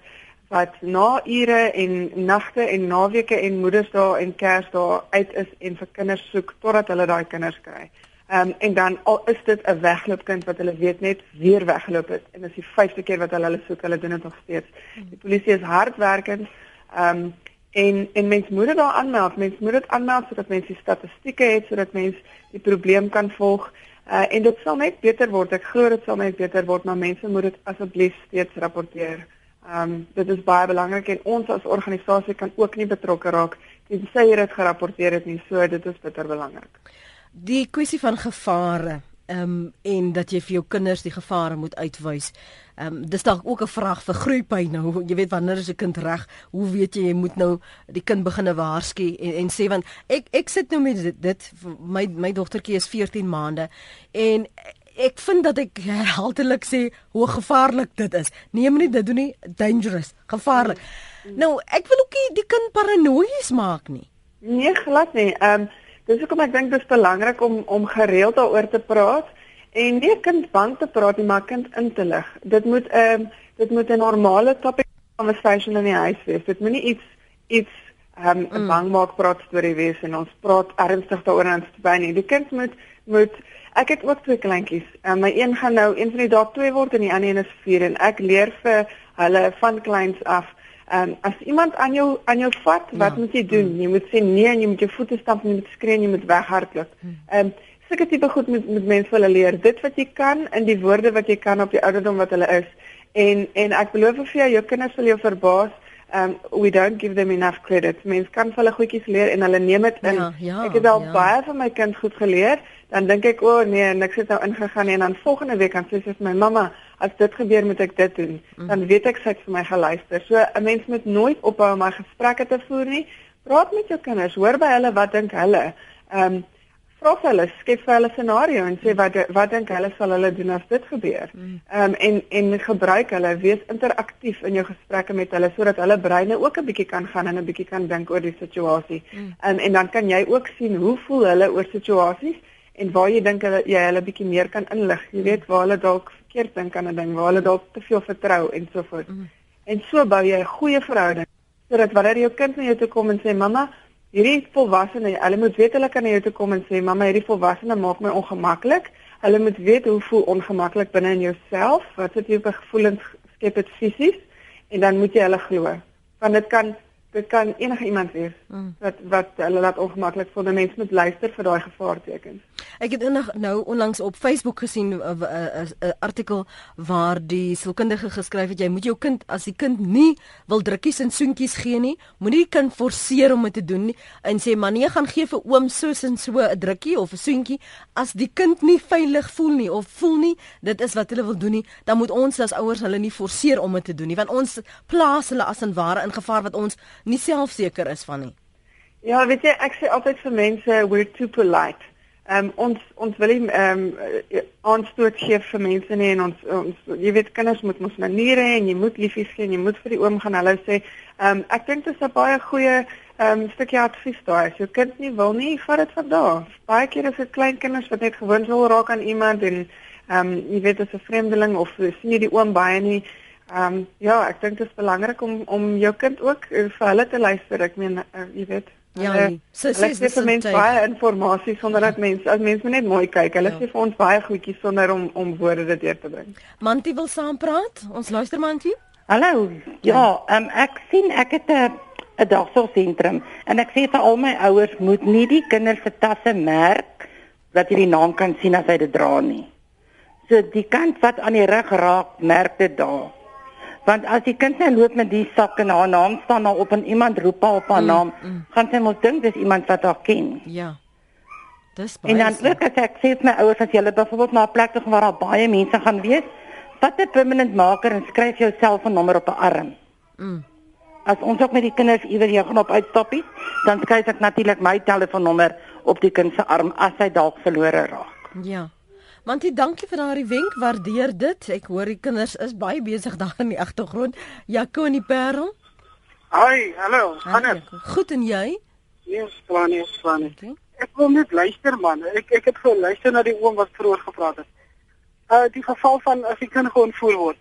B: wat na ure en nagte en naweke en moedersdae en kersdae uit is en vir kinders soek totdat hulle daai kinders kry. Ehm um, en dan al is dit 'n wegloopkind wat hulle weet net weer weggeloop het en dis die vyfde keer wat hulle hulle soek, hulle doen dit nog steeds. Die polisie is hardwerkend. Ehm um, en en mens moet dit daar aanmeld. Mens moet dit aanmeld sodat mense die statistieke het sodat mense die probleem kan volg. Uh, en dit sal net beter word. Ek glo dit sal net beter word, maar mense moet dit asseblief steeds rapporteer. Ehm um, dit is baie belangrik en ons as organisasie kan ook nie betrokke raak tensy jy dit gerapporteer het nie. So dit is bitter belangrik.
A: Die kwessie van gevare ehm um, en dat jy vir jou kinders die gevare moet uitwys. Ehm um, dis dalk ook 'n vraag vir groeipyn nou. Jy weet wanneer is 'n kind reg? Hoe weet jy jy moet nou die kind begine waarsku en en sê want ek ek sit nou met dit, dit my my dogtertjie is 14 maande en ek vind dat ek herhaaldelik sê hoe gevaarlik dit is. Nee, moenie dit doen nie. Dangerous, gevaarlik. Mm. Nou, ek wil ook nie die kind paranoïes maak nie.
B: Nee, glad nie. Ehm um, dis hoekom ek dink dit is belangrik om om gereeld daaroor te praat en nie kind bang te praat nie, maar kind in te lig. Dit moet ehm um, dit moet 'n normale topic conversation in die huis wees. Dit moenie iets iets ehm um, mm. bang maak praat storie wees en ons praat ernstig daaroor en dit by nie. Die kind moet moet Ek het ook twee kleintjies. Um, my een gaan nou een van die dae 2 word en die ander een is 4 en ek leer vir hulle van kleins af. Ehm um, as iemand aan jou aan jou vat, wat ja. moet jy doen? Hmm. Jy moet sê nee en jy moet jou voete stamp en jy moet skree en jy moet weghardloop. Hmm. Ehm um, sulke tipe goed moet met mense hulle leer. Dit wat jy kan in die woorde wat jy kan op die ouderdom wat hulle is. En en ek beloof vir jou, jou kinders sal jou verbaas um we don't give them enough credit. Mense kan hulle goedjies leer en hulle neem dit in.
A: Ja, ja,
B: ek het al
A: ja.
B: baie van my kind goed geleer. Dan dink ek, o oh, nee, niks het nou ingegaan nie en dan volgende week dan sê sy vir my mamma, as dit gebeur moet ek dit doen.
A: Mm.
B: Dan weet ek sy het vir my geluister. So 'n mens moet nooit ophou om my gesprekke te voer nie. Praat met jou kinders, hoor by hulle wat dink hulle. Um vra vir hulle, skep vir hulle scenario en sê wat wat dink hulle sal hulle doen as dit gebeur. Ehm um, en en gebruik hulle, wees interaktief in jou gesprekke met hulle sodat hulle breine ook 'n bietjie kan gaan en 'n bietjie kan dink oor die situasie. Ehm um, en dan kan jy ook sien hoe voel hulle oor situasies en waar jy dink hulle jy hulle bietjie meer kan inlig. Jy weet waar hulle dalk verkeerd dink aan 'n ding, waar hulle dalk te veel vertrou en so voort. En so bou jy 'n goeie verhouding sodat wanneer jou kind na jou toe kom en sê mamma hierdie volwassene, hulle moet weet hulle kan na jou toe kom en sê mamma, hierdie volwassene maak my ongemaklik. Hulle moet weet hoe voel ongemaklik binne in jouself, wat jy vir gevoelens skep dit fisies en dan moet jy hulle glo. Want dit kan dit kan enige iemand wees
A: Mm.
B: wat wat hulle laat ongemaklik voel. 'n Mens moet luister vir daai gevaartekens.
A: Ek het innig nou onlangs op Facebook gesien 'n uh, uh, uh, artikel waar die sielkundige geskryf het jy moet jou kind as die kind nie wil drukkies en soentjies gee nie, moenie die kind forceer om dit te doen nie en sê maar nee gaan gee vir oom soos en so 'n drukkie of 'n soentjie as die kind nie veilig voel nie of voel nie dit is wat hulle wil doen nie, dan moet ons as ouers hulle nie forceer om dit te doen nie want ons plaas hulle as en ware in gevaar wat ons nie selfseker is van nie.
B: Ja, weet jy, ek sê altyd vir mense we're too polite. Ehm um, ons ons wil nie ehm um, aanstoot gee vir mense nie en ons ons jy weet kinders moet mos maniere en jy moet liefies gee en jy moet vir die oom gaan hulle sê ehm um, ek dink dit is 'n baie goeie ehm um, stukkie advies daai. As jou kind nie wil nie, vat dit van daar. Baie keer is dit klein kinders wat net gewoond wil raak aan iemand en ehm um, jy weet as 'n vreemdeling of sien jy die oom baie nie Ehm um, ja, ek dink dit is belangrik om om jou kind ook uh, vir hulle te luister. Ek meen uh, jy weet.
A: Ja,
B: hulle-
A: nee. So
B: sê vir mense baie inligting sonder dat mense as mense net mooi kyk. Hulle
A: Ja.
B: sê vir ons baie goedjies sonder om om woorde dit deur te bring.
A: Mantie wil saampraat. Ons luister Mantie.
I: Hallo. Ja, um, ek sien ek het 'n 'n dagsorgsentrum en ek sê vir al my ouers moet nie die kinders se tasse merk dat jy die naam kan sien as hy dit dra nie. So die kant wat aan die rug raak, merk dit daar. Want as die kind nou loop met die sak en haar naam staan daar op en iemand roep haar op haar
A: Mm,
I: naam,
A: mm.
I: gaan sy mos dink dis iemand wat haar ken.
A: Ja. Dis baie.
I: En dan ook as ek sê vir my ouers as jy byvoorbeeld na 'n plek toe gaan waar daar baie mense gaan wees, vat 'n permanent marker en skryf jou selfoonnommer op 'n arm.
A: Mm.
I: As ons ook met die kinders iewers hier gaan op uitstappies, dan skryf ek natuurlik my telefoonnommer op die kind se arm as hy dalk verlore raak.
A: Ja. Mantie, dankie vir daardie wenk. Waardeer dit. Ek hoor die kinders is baie besig daar in die agtergrond. Jaco en die Parel.
J: Hi, hallo. Gaan dit?
A: Goed en jy?
J: Nee, slaan nie, slaan nie.
A: Okay.
J: Ek wil net luister man. Ek ek het geluister na die oom wat vroeër gepraat het. Uh die geval van as die kind geontvoer word.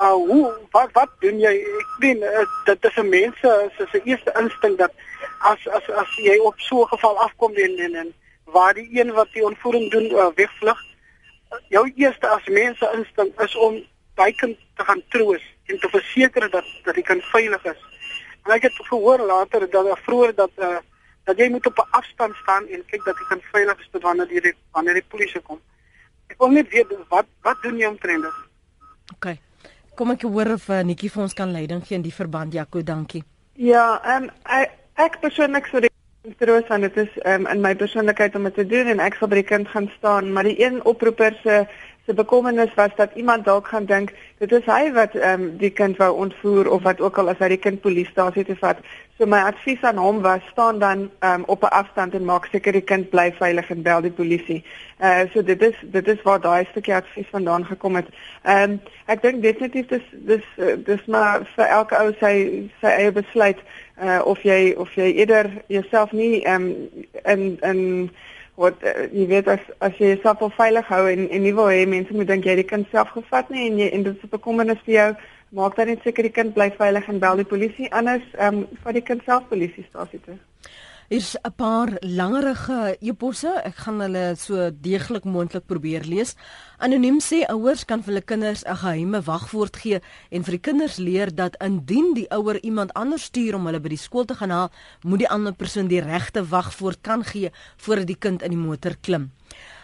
J: Uh hoe wat wat doen jy? Ek meen uh, dit is 'n mens se se se eerste instink dat as as as jy op so 'n geval afkom en en, en waar die een wat die ontvoering doen uh, wegvlug, uh, jou eerste as mens instink is om daai kind te gaan troos en te verseker dat dat die kind veilig is. En ek het gehoor later dat uh, vroeër dat uh, dat jy moet op 'n afstand staan en kyk dat jy kan veilig is tot wanneer die wanneer die polisie kom. Ek wil net weet wat wat doen jy omtrent dit?
A: OK. Kom ek hoor of uh, Nikkie vir ons kan leiding gee in die verband Jaco, dankie.
B: Ja, ehm um, ek, ek persoonlik sou troos aan dit is um, in my persoonlikheid om dit te doen en ek sal by die kind gaan staan, maar die een oproeper se se bekommernis was dat iemand dalk gaan dink dit is hy wat ehm um, die kind wou ontvoer of wat ook al as hy die kind polisiestasie toe vat. So my advies aan hom was staan dan um, op 'n afstand en maak seker die kind bly veilig en bel die polisie. Uh so dit is dit is waar daai stukkie advies vandaan gekom het. Ehm um, ek dink definitief dis dis dis maar vir elke ou sy sy eie besluit uh of jy of jy eerder jouself nie ehm um, in in wat uh, jy weet as as jy jouself wil veilig hou en en nie wil hê mense moet dink jy het die kind self gevat nie en jy en dit is 'n bekommernis vir jou maak dan net seker die kind bly veilig en bel die polisie anders ehm um, vat die kind self polisiestasie toe.
A: Hier's 'n paar langerige eposse. Ek gaan hulle so deeglik moontlik probeer lees. Anoniem sê ouers kan vir hulle kinders 'n geheime wagwoord gee en vir die kinders leer dat indien die ouer iemand anders stuur om hulle by die skool te gaan haal, moet die ander persoon die regte wagwoord kan gee voordat die kind in die motor klim.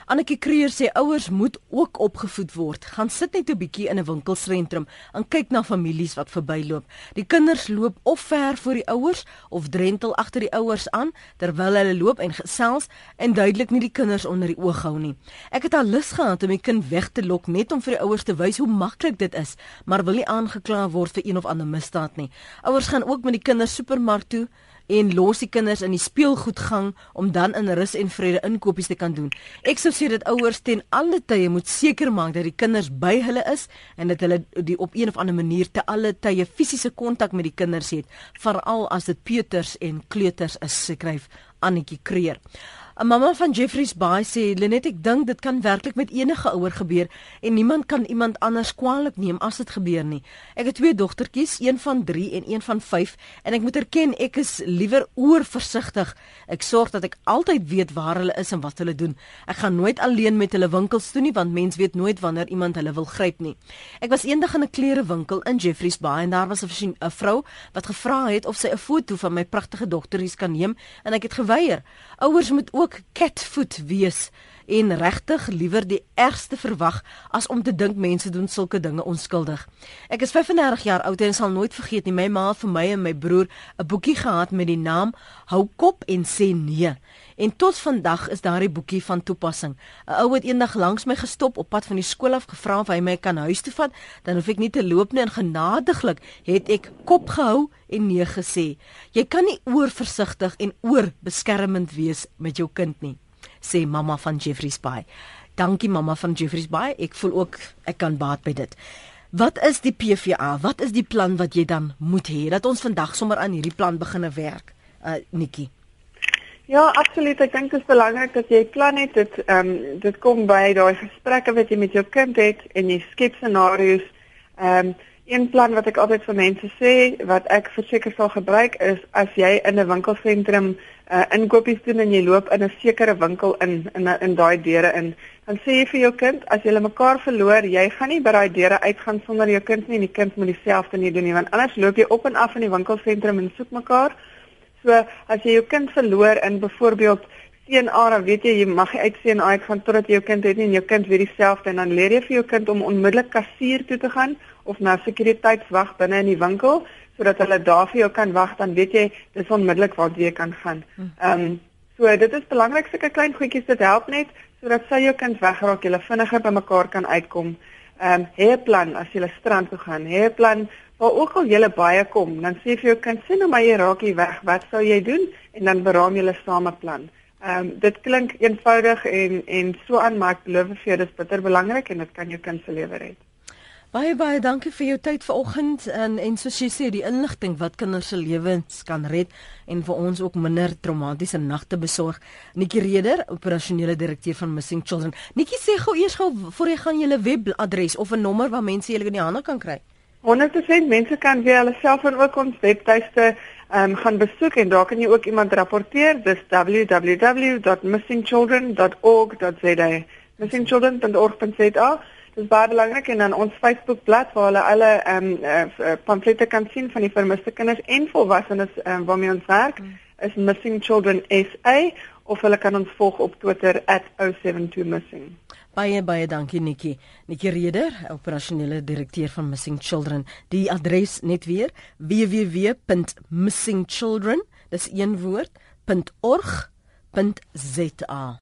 A: Annetjie Kreer sê ouers moet ook opgevoed word. Gaan sit net 'n bietjie in 'n winkelsentrum en kyk na families wat verbyloop. Die kinders loop of ver voor die ouers of drentel agter die ouers aan terwyl hulle loop en gesels en duidelik nie die kinders onder die oog hou nie. Ek het al lus gehad om my kind weg te lok net om vir die ouers te wys hoe maklik dit is, maar wil nie aangekla word vir een of ander misdaad nie. Ouers gaan ook met die kinders supermark toe en los die kinders in die speelgoedgang om dan in rus en vrede inkopies te kan doen. Ek sou sê dat ouers ten alle tye moet seker maak dat die kinders by hulle is en dat hulle die op een of ander manier te alle tye fisiese kontak met die kinders het, veral as dit peuters en kleuters is, skryf Annetjie Kreer. 'n Mamma van Jeffreys Bay sê Lenet ek dink dit kan werklik met enige ouer gebeur en niemand kan iemand anders kwaadlik neem as dit gebeur nie. Ek het twee dogtertjies, een van 3 en een van 5 en ek moet erken ek is liewer oorversigtig. Ek sorg dat ek altyd weet waar hulle is en wat hulle doen. Ek gaan nooit alleen met hulle winkels toe nie want mens weet nooit wanneer iemand hulle wil gryp nie. Ek was eendag in 'n klerewinkel in Jeffreys Bay en daar was 'n vrou wat gevra het of sy 'n foto van my pragtige dogtertjies kan neem en ek het geweier. Ouers moet ook ook catfoot wees en regtig liewer die ergste verwag as om te dink mense doen sulke dinge onskuldig. Ek is 35 jaar oud en sal nooit vergeet nie my ma vir my en my broer 'n boekie gehad met die naam Hou kop en sê nee. En tot vandag is daardie boekie van toepassing. 'n Ou het eendag langs my gestop op pad van die skool af gevra of hy my kan huis toe vat, dan hoef ek nie te loop nie en genadiglik het ek kop gehou en nee gesê. Jy kan nie oorversigtig en oorbeskermend wees met jou kind nie sê mamma van Jeffrey's Bay. Dankie mamma van Jeffrey's Bay. Ek voel ook ek kan baat by dit. Wat is die PVA? Wat is die plan wat jy dan moet hê dat ons vandag sommer aan hierdie plan beginne werk? Uh Nikki.
B: Ja, absoluut. Ek dink dit is belangrik dat jy plan het. Dit ehm um, dit kom by daai gesprekke wat jy met jou kind het en jy skep scenario's. Ehm um, een plan wat ek altyd vir mense sê wat ek verseker sal gebruik is as jy in 'n winkelsentrum uh, inkopies doen en jy loop in 'n sekere winkel in in in daai deure in, dan sê jy vir jou kind as jy mekaar verloor, jy gaan nie by daai deure uitgaan sonder jou kind nie en die kind moet dieselfde nie doen nie want anders loop jy op en af in die winkelsentrum en soek mekaar. So as jy jou kind verloor in byvoorbeeld CNA, dan weet jy jy mag nie uit CNA uitgaan totdat jy jou kind het nie en jou kind weet dieselfde en dan leer jy vir jou kind om onmiddellik kassier toe te gaan of na sekuriteitswag binne in die winkel sodat hulle daar vir jou kan wag dan weet jy dis onmiddellik waar jy kan gaan. Hm. Ehm um, so dit is belangrik sulke klein goedjies dit help net sodat sy jou kind wegraak, jy vinniger by mekaar kan uitkom. Ehm um, hê 'n plan as jy strand toe gaan. Hê 'n plan waar ook al jy baie kom, dan sê vir jou kind sien nou maar jy raak hier weg. Wat sou jy doen? En dan beraam julle saam 'n plan. Ehm um, dit klink eenvoudig en en so aan maar ek belowe vir jou dis bitter belangrik en dit kan jou kind se lewe red.
A: Baie baie dankie vir jou tyd vanoggend en en soos jy sê die inligting wat kinders se lewens kan red en vir ons ook minder traumatiese nagte besorg. Nikki Reder, operasionele direkteur van Missing Children. Nikki sê gou eers gou voor jy gaan julle webadres of 'n nommer waar mense julle in die hande kan kry.
B: 100% mense kan via hulle selfoon ook ons webtuiste um, gaan besoek en daar kan jy ook iemand rapporteer. Dis www.missingchildren.org.za. missingchildren.org.za Dis baie belangrik en dan ons Facebookblad waar hulle alle ehm um, uh, pamflette kan sien van die vermiste kinders en volwassenes um, waarmee ons werk mm. is Missing Children SA of hulle kan ons volg op Twitter @072missing.
A: Baie baie dankie Nikki. Nikki Reder, operasionele direkteur van Missing Children. Die adres net weer www.missingchildren, dis een woord, .org.za.